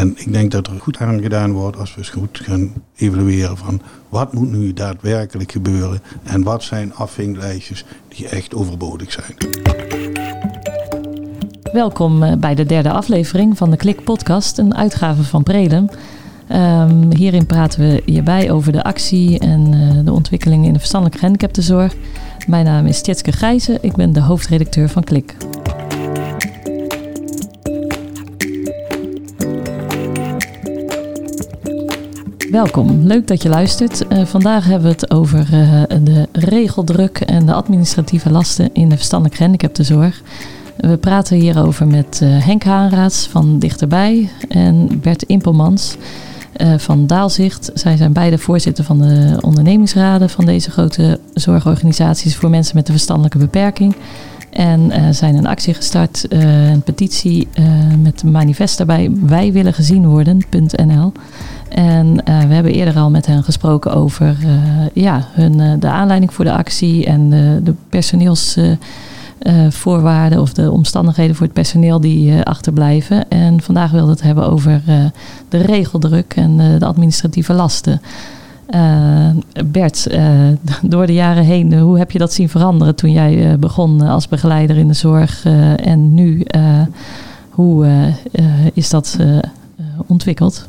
En ik denk dat er goed aan gedaan wordt als we eens goed gaan evalueren van wat moet nu daadwerkelijk gebeuren en wat zijn afvinklijstjes die echt overbodig zijn. Welkom eh, bij de derde aflevering van de Klik Podcast, een uitgave van Prelem. Um, hierin praten we hierbij over de actie en uh, de ontwikkeling in de verstandelijke gehandicaptenzorg. Mijn naam is Tjetske Gijzen, ik ben de hoofdredacteur van Klik. Welkom, leuk dat je luistert. Uh, vandaag hebben we het over uh, de regeldruk en de administratieve lasten in de verstandelijke gehandicaptenzorg. We praten hierover met uh, Henk Haanraads van Dichterbij en Bert Impelmans van Daalzicht. Zij zijn beide voorzitter van de ondernemingsraden van deze grote zorgorganisaties voor mensen met een verstandelijke beperking. En zijn een actie gestart, een petitie met een manifest daarbij wij willen gezien worden.nl. En uh, we hebben eerder al met hen gesproken over uh, ja, hun, uh, de aanleiding voor de actie en de personeelsvoorwaarden of de omstandigheden voor het personeel die achterblijven. En vandaag wilden we het hebben over de regeldruk en de administratieve lasten. Bert, door de jaren heen, hoe heb je dat zien veranderen toen jij begon als begeleider in de zorg en nu? hoe is dat ontwikkeld?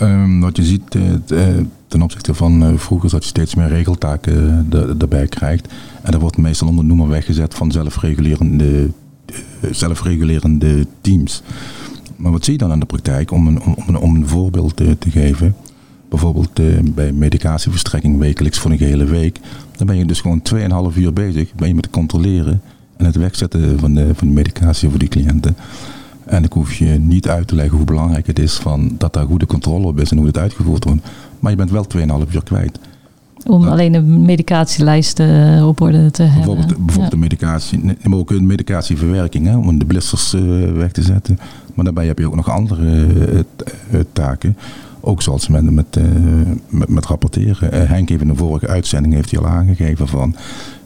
Um, wat je ziet uh, ten opzichte van uh, vroeger dat je steeds meer regeltaken erbij krijgt. En dat wordt meestal onder noemer weggezet van zelfregulerende, zelfregulerende teams. Maar wat zie je dan in de praktijk? Om een, om om een voorbeeld te geven. Bijvoorbeeld bij medicatieverstrekking wekelijks voor een hele week. Dan ben je dus gewoon 2,5 uur bezig met het controleren en het wegzetten van de, van de medicatie voor die cliënten. En ik hoef je niet uit te leggen hoe belangrijk het is van dat daar goede controle op is en hoe het uitgevoerd wordt. Maar je bent wel 2,5 uur kwijt. Om alleen de medicatielijst uh, op orde te bijvoorbeeld, hebben. Bijvoorbeeld de medicatie, maar ook de medicatieverwerking, hè, om de blisters uh, weg te zetten. Maar daarbij heb je ook nog andere uh, taken. Ook zoals met, met, met, met rapporteren. Henk heeft in de vorige uitzending heeft hij al aangegeven van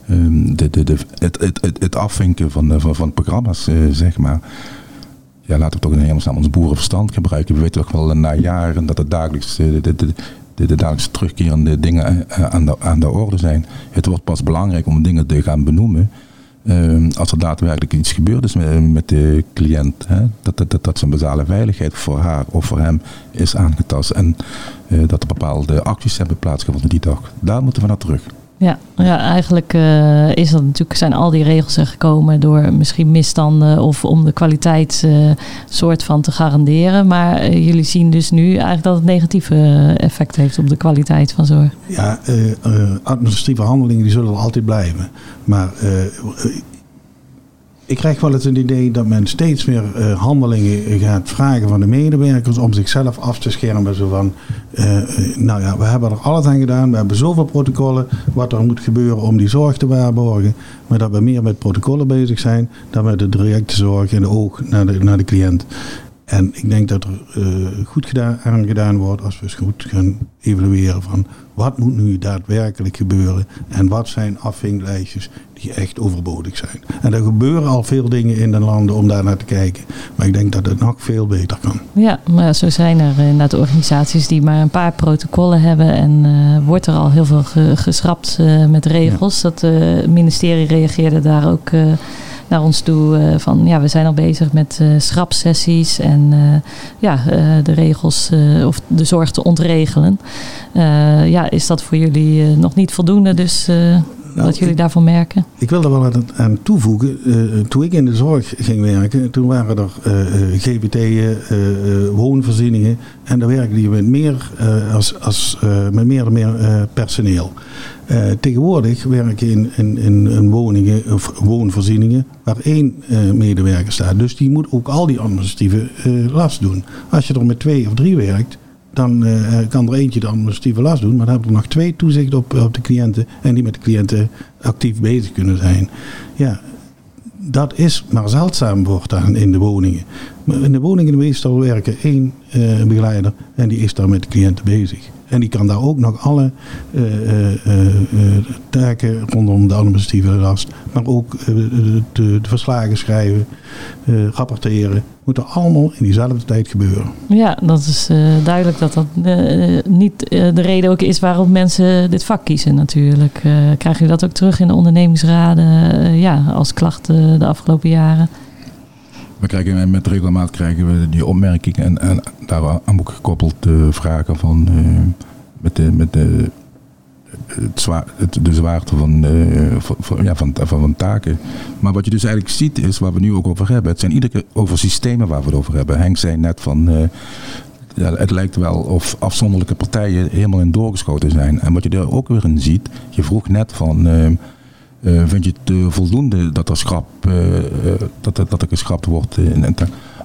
um, de, de, de, het, het, het, het afvinken van, van, van programma's, zeg maar ja, laten we toch in hemelsnaam ons boerenverstand gebruiken. We weten toch wel na jaren dat het dagelijks, de, de, de, de, dagelijks terugkerende dingen aan de, aan de orde zijn. Het wordt pas belangrijk om dingen te gaan benoemen. Als er daadwerkelijk iets gebeurd is met, met de cliënt, hè, dat, dat, dat zijn basale veiligheid voor haar of voor hem is aangetast en dat er bepaalde acties hebben plaatsgevonden die dag. Daar moeten we naar terug. Ja, ja eigenlijk uh, is dat natuurlijk, zijn al die regels er gekomen door misschien misstanden of om de kwaliteit uh, soort van te garanderen. Maar uh, jullie zien dus nu eigenlijk dat het negatieve effect heeft op de kwaliteit van zorg. Ja, administratieve handelingen die zullen altijd blijven. Maar ik krijg wel het idee dat men steeds meer uh, handelingen gaat vragen van de medewerkers om zichzelf af te schermen. Zo van, uh, nou ja, we hebben er alles aan gedaan, we hebben zoveel protocollen wat er moet gebeuren om die zorg te waarborgen. Maar dat we meer met protocollen bezig zijn dan met de directe zorg en de oog naar de, naar de cliënt. En ik denk dat er uh, goed gedaan, aan gedaan wordt als we eens goed gaan evalueren van wat moet nu daadwerkelijk gebeuren en wat zijn afvinklijstjes die echt overbodig zijn. En er gebeuren al veel dingen in de landen om daar naar te kijken. Maar ik denk dat het nog veel beter kan. Ja, maar zo zijn er inderdaad organisaties die maar een paar protocollen hebben en uh, wordt er al heel veel ge geschrapt uh, met regels. Ja. Dat het ministerie reageerde daar ook naar ons toe uh, van ja, we zijn al bezig met uh, schrapsessies en uh, ja, de regels of de zorg te ontregelen. ja, is dat voor jullie nog niet voldoende? Dus nou, wat jullie ik, daarvan merken? Ik wil er wel aan, aan toevoegen. Uh, toen ik in de zorg ging werken, toen waren er uh, GBT'en, uh, woonvoorzieningen. En daar werkte je met meer, als, als, met meer en meer personeel. tegenwoordig werk je in, in, in, woningen of woonvoorzieningen waar één medewerker staat. Dus die moet ook al die administratieve last doen. Als je er met twee of drie werkt, dan uh, kan er eentje de administratieve last doen. Maar dan hebben we nog twee toezicht op, op de cliënten. En die met de cliënten actief bezig kunnen zijn. Ja, dat is maar zeldzaam wordt dan in de woningen. In de woningen meestal werken één uh, begeleider. En die is daar met de cliënten bezig. En die kan daar ook nog alle taken rondom de administratieve last. Maar ook de, de, verslagen schrijven, rapporteren moet er allemaal in diezelfde tijd gebeuren. Ja, dat is uh, duidelijk dat dat uh, niet uh, de reden ook is waarom mensen dit vak kiezen natuurlijk. krijgen jullie dat ook terug in de ondernemingsraden ja, als klachten de afgelopen jaren? We krijgen met regelmaat krijgen we die opmerkingen en, en daar aan ook gekoppeld vragen van met de, met de het zwaar, het, de zwaarte van, uh, van, ja, van, van, taken. Maar wat je dus eigenlijk ziet is, waar we nu ook over hebben, het zijn iedere keer over systemen waar we het over hebben. Henk zei net van, uh, ja, het lijkt wel of afzonderlijke partijen helemaal in doorgeschoten zijn. En wat je er ook weer in ziet, je vroeg net van, uh, vind je het voldoende dat er, schrap, dat, dat er geschrapt wordt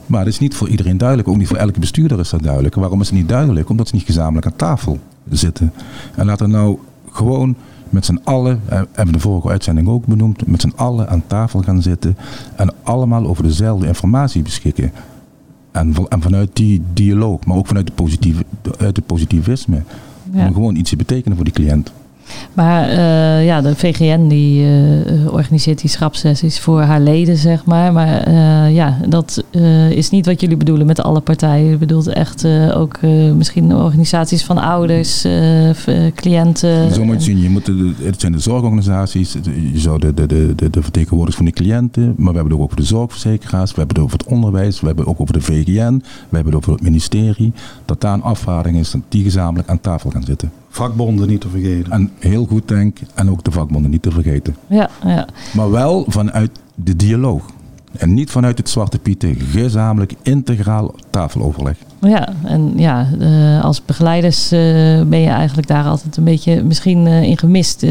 maar het is niet voor iedereen duidelijk, ook niet voor elke bestuurder is dat duidelijk. Waarom is het niet duidelijk? Omdat ze niet gezamenlijk aan tafel zitten. En laten nou gewoon met z'n allen, eh, hebben we de vorige uitzending ook benoemd, met z'n allen aan tafel gaan zitten en allemaal over dezelfde informatie beschikken. En, en vanuit die dialoog, maar ook vanuit de, positieve, uit het positivisme, om gewoon iets te betekenen voor die cliënt. Maar uh, ja, de VGN die uh, organiseert die schrapsessies voor haar leden, zeg maar. Maar uh, ja, dat is niet wat jullie bedoelen met alle partijen. Je bedoelt echt ook misschien organisaties van ouders, cliënten. Zo moet je zien. Je moet de, het zijn de zorgorganisaties. Je zou de, de, de, de vertegenwoordigers van de cliënten. Maar we hebben het ook over de zorgverzekeraars. We hebben het over het onderwijs. We hebben het ook over de VGN. We hebben het over het ministerie. Dat daar een afvaring is dat die gezamenlijk aan tafel gaan zitten. Vakbonden niet te vergeten. En heel goed denk, en ook de vakbonden niet te vergeten. Ja, ja. Maar wel vanuit de dialoog. En niet vanuit het Zwarte Pieten, gezamenlijk integraal tafeloverleg. Ja, en ja, uh, als begeleiders uh, ben je eigenlijk daar altijd een beetje misschien uh, in gemist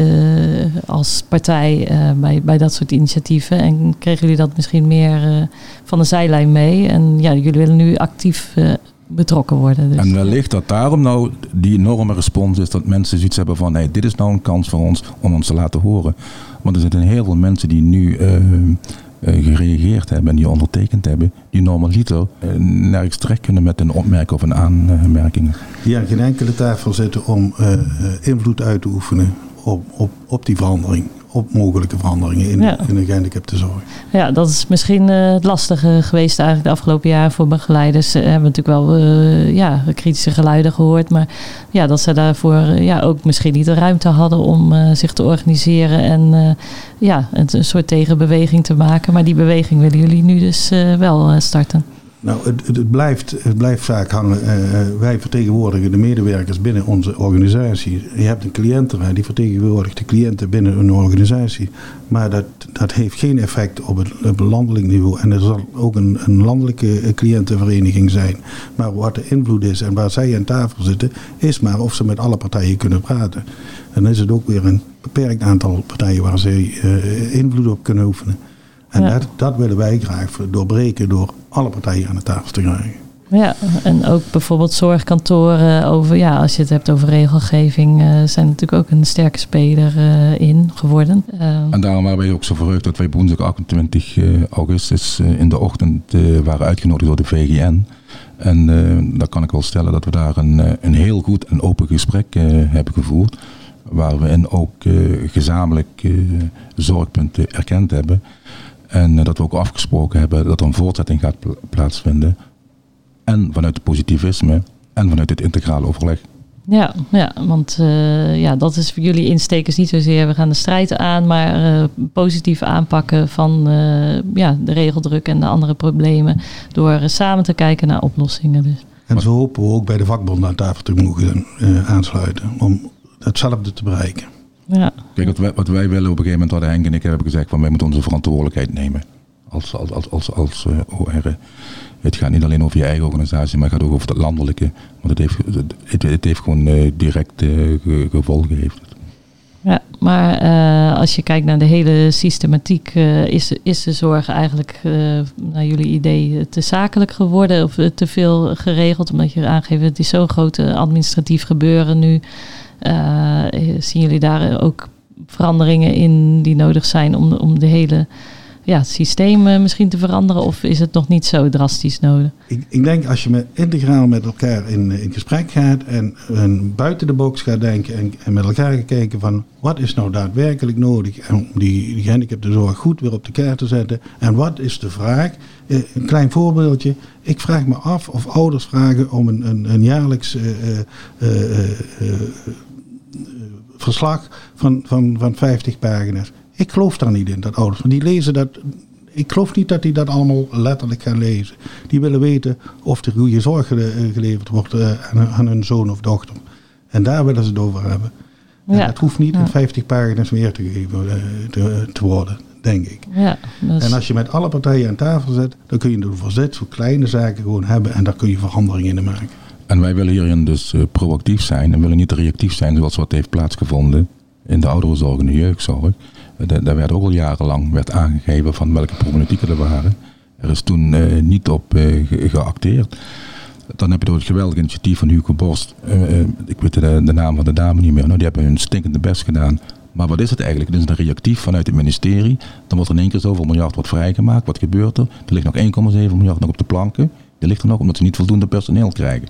als partij bij, bij dat soort initiatieven. En kregen jullie dat misschien meer van de zijlijn mee? En ja, jullie willen nu actief betrokken worden. Dus. En wellicht dat daarom nou die enorme respons is dat mensen zoiets hebben van hey, dit is nou een kans voor ons om ons te laten horen. Want er zijn heel veel mensen die nu uh, uh, gereageerd hebben en die ondertekend hebben, die normaliter uh, nergens terecht kunnen met een opmerking of een aanmerking. Die aan geen enkele tafel zitten om invloed uit te oefenen op, op, op die verandering op mogelijke veranderingen in, in de gehandicaptenzorg. Ja, dat is misschien uh, het lastige geweest eigenlijk de afgelopen jaren voor begeleiders. Uh, hebben natuurlijk wel uh, ja, kritische geluiden gehoord. Maar ja, dat ze daarvoor ja, ook misschien niet de ruimte hadden om zich te organiseren en ja, een, een, soort tegenbeweging te maken. Maar die beweging willen jullie nu dus wel starten. Nou, het, het, blijft, het blijft vaak hangen. Uh, wij vertegenwoordigen de medewerkers binnen onze organisatie. Je hebt een cliëntenraad die vertegenwoordigt de cliënten binnen een organisatie. Maar dat, dat heeft geen effect op het, op landelijk niveau. En er zal ook een, een landelijke eh, cliëntenvereniging zijn. Maar wat de invloed is en waar zij aan tafel zitten, is maar of ze met alle partijen kunnen praten. En dan is het ook weer een beperkt aantal partijen waar uh, invloed op kunnen oefenen. En dat, dat willen wij graag doorbreken door alle partijen aan de tafel te krijgen. Ja, en ook bijvoorbeeld zorgkantoren over, ja, als je het hebt over regelgeving, uh, zijn natuurlijk ook een sterke speler uh, in geworden. Uh, en daarom waren wij ook zo verheugd dat wij woensdag 28 augustus in de ochtend waren uitgenodigd door de VGN. En dan kan ik wel stellen dat we daar een, een heel goed en open gesprek hebben gevoerd. Waar we in ook gezamenlijk zorgpunten erkend hebben. En eh, dat we ook afgesproken hebben dat er een voortzetting gaat plaatsvinden. En vanuit het positivisme en vanuit het integrale overleg. Ja, ja want uh, ja, dat is voor jullie instekers niet zozeer we gaan de strijd aan, maar uh, positief aanpakken van uh, ja, de regeldruk en de andere problemen door samen te kijken naar oplossingen. Dus. En zo hopen we ook bij de vakbonden aan tafel te mogen aansluiten om hetzelfde te bereiken. Ja. Kijk, wat wij, wat wij willen op een gegeven moment, hadden Henk en ik hebben gezegd van wij moeten onze verantwoordelijkheid nemen. Als, als, als, als, als uh, OR. Het gaat niet alleen over je eigen organisatie, maar het gaat ook over het landelijke. Want het heeft, het, het heeft gewoon uh, direct uh, gevolgen. Heeft het. Ja, maar uh, als je kijkt naar de hele systematiek, uh, is, is de zorg eigenlijk uh, naar jullie idee te zakelijk geworden of te veel geregeld? Omdat je aangeeft, het is zo'n groot administratief gebeuren nu. Zien jullie daar ook veranderingen in die nodig zijn om, om de hele ja, systeem misschien te veranderen? Of is het nog niet zo drastisch nodig? Ik, ik denk als je met, integraal met elkaar in, in gesprek gaat en, en buiten de box gaat denken en, en, met elkaar gaat kijken van wat is nou daadwerkelijk nodig om die, die gehandicaptenzorg goed weer op de kaart te zetten. En wat is de vraag? een klein voorbeeldje. Ik vraag me af of ouders vragen om een, een, een jaarlijks verslag van, van, van 50 pagina's. Ik geloof daar niet in, dat ouders. Want die lezen dat. Ik geloof niet dat die dat allemaal letterlijk gaan lezen. Die willen weten of er goede zorg geleverd wordt eh, aan, aan hun zoon of dochter. En daar willen ze het over hebben. En dat hoeft niet in 50 pagina's meer te, geven, eh, te, te worden, denk ik. Ja, En als je met alle partijen aan tafel zit, dan kun je de verzet voor kleine zaken gewoon hebben en daar kun je veranderingen in maken. En wij willen hierin dus uh, proactief zijn en willen niet reactief zijn zoals wat heeft plaatsgevonden in de ouderenzorg en de jeugdzorg. daar werd ook al jarenlang werd aangegeven van welke problematieken er waren. Er is toen uh, niet op geacteerd. Dan heb je door het geweldige initiatief van Hugo Borst, ik weet de, de, naam van de dame niet meer, nou, die hebben hun stinkende best gedaan. Maar wat is het eigenlijk? Het is een reactief vanuit het ministerie. Dan wordt er in één keer zoveel miljard wordt vrijgemaakt. Wat gebeurt er? Er ligt nog 1,7 miljard nog op de planken. Die ligt er nog omdat ze niet voldoende personeel krijgen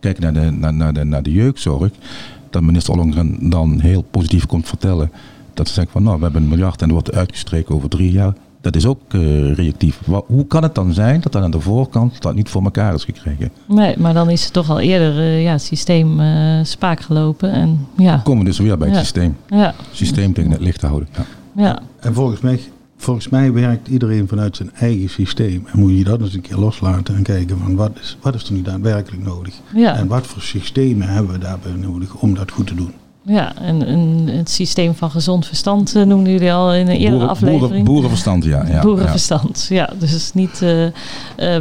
kijken naar de, naar, naar, de, naar de jeugdzorg, dat minister Ollongren dan heel positief komt vertellen dat ze zeggen van nou, we hebben een miljard en er wordt uitgestreken over drie jaar. Dat is ook uh, reactief. hoe kan het dan zijn dat dan aan de voorkant dat niet voor elkaar is gekregen? Nee, maar dan is het toch al eerder uh, ja, systeem uh, spaak gelopen. En, ja. Dan komen we dus weer bij het ja. systeem. Ja. Systeem tegen het licht houden. Ja. ja. En volgens mij volgens mij werkt iedereen vanuit zijn eigen systeem. En moet je dat eens een keer loslaten en kijken van wat is, wat is er nu daadwerkelijk nodig? Ja. En wat voor systemen hebben we daarbij nodig om dat goed te doen? Ja, en, het systeem van gezond verstand uh, noemden jullie al in een eerdere boeren, aflevering. Boeren, boerenverstand, ja. ja boerenverstand, ja. ja. Dus het is niet uh, uh,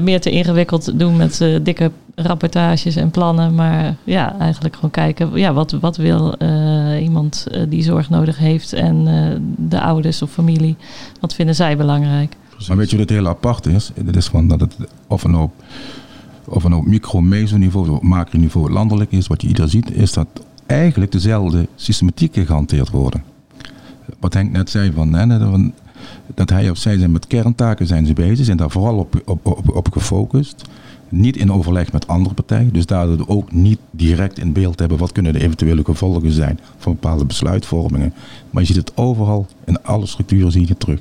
meer te ingewikkeld doen met dikke rapportages en plannen. Maar ja, eigenlijk gewoon kijken, ja, wat, wat wil iemand die zorg nodig heeft en de ouders of familie, wat vinden zij belangrijk? Maar weet je wat het heel apart is? Het is van dat het of een op, of een op micro, meso niveau, op macro niveau landelijk is, wat je ieder ziet, is dat eigenlijk dezelfde systematieken gehanteerd worden. Wat Henk net zei, van, hè, dat hij of zij zijn met kerntaken zijn ze bezig, zijn daar vooral op, op, op gefocust. Niet in overleg met andere partijen, dus daardoor ook niet direct in beeld hebben wat kunnen de eventuele gevolgen zijn van bepaalde besluitvormingen. Maar je ziet het overal, in alle structuren zie je het terug.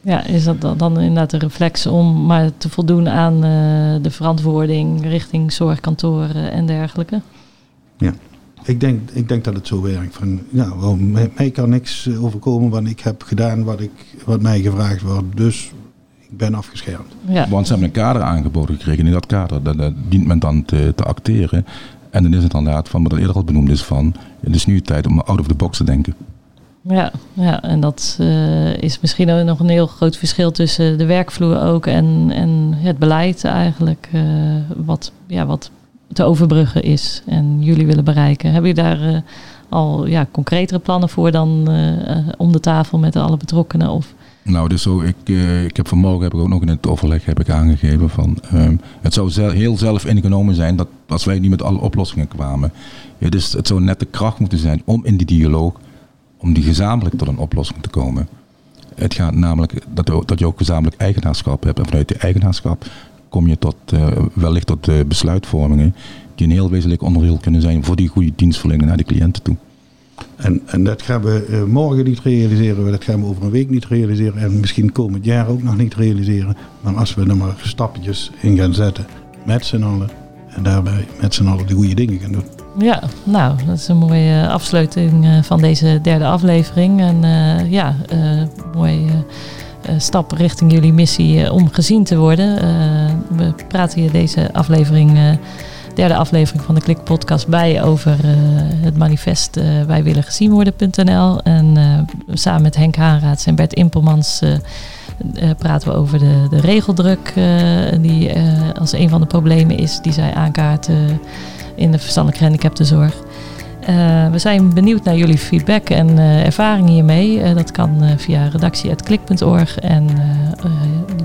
Ja, is dat dan inderdaad een reflex om maar te voldoen aan uh, de verantwoording richting zorgkantoren en dergelijke? Ja. Ik denk, ik denk dat het zo werkt. Van, ja, wel, mij, mij, kan niks overkomen, want ik heb gedaan wat, ik, wat mij gevraagd wordt. Dus ben afgeschermd. Ja. Want ze hebben een kader aangeboden gekregen. In dat kader dat, dat dient men dan te, te, acteren. En dan is het inderdaad van wat al eerder al benoemd is van... het is nu tijd om out of the box te denken. Ja, ja en dat uh, is misschien ook nog een heel groot verschil tussen de werkvloer ook en, en het beleid eigenlijk. Uh, wat, ja, wat te overbruggen is en jullie willen bereiken. Hebben jullie daar uh, al ja, concretere plannen voor dan uh, om de tafel met alle betrokkenen? Of? Nou, dus zo, ik, uh, ik heb vanmorgen heb ik ook nog in het overleg heb ik aangegeven van um, het zou heel zelf ingenomen zijn dat als wij niet met alle oplossingen kwamen. Ja, dus het zou net de kracht moeten zijn om in die dialoog, om die gezamenlijk tot een oplossing te komen. Het gaat namelijk dat, dat je ook gezamenlijk eigenaarschap hebt en vanuit die eigenaarschap kom je tot, uh, wellicht tot uh, besluitvormingen die een heel wezenlijk onderdeel kunnen zijn voor die goede dienstverlening naar de cliënten toe. En, en dat gaan we uh, morgen niet realiseren, dat gaan we over een week niet realiseren en misschien komend jaar ook nog niet realiseren. Maar als we er maar stapjes in gaan zetten, met z'n allen, en daarbij met z'n allen de goede dingen gaan doen. Ja, nou, dat is een mooie afsluiting van deze derde aflevering. En ja, mooi uh, stap richting jullie missie om gezien te worden. We praten hier deze aflevering, derde aflevering van de Klik Podcast bij over het manifest wij willen gezien worden.nl. En samen met Henk Haanraads en Bert Impelmans praten we over de, de regeldruk, die als een van de problemen is die zij aankaarten in de verstandelijk gehandicaptenzorg. Uh, we zijn benieuwd naar jullie feedback en uh, ervaring hiermee. Uh, dat kan via redactie.klik.org en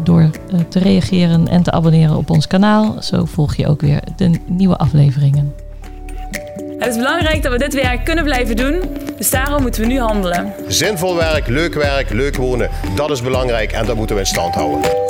door te reageren en te abonneren op ons kanaal. Zo volg je ook weer de nieuwe afleveringen. Het is belangrijk dat we dit werk kunnen blijven doen Dus daarom moeten we nu handelen. Zinvol werk, leuk werk, leuk wonen, dat is belangrijk en dat moeten we in stand houden.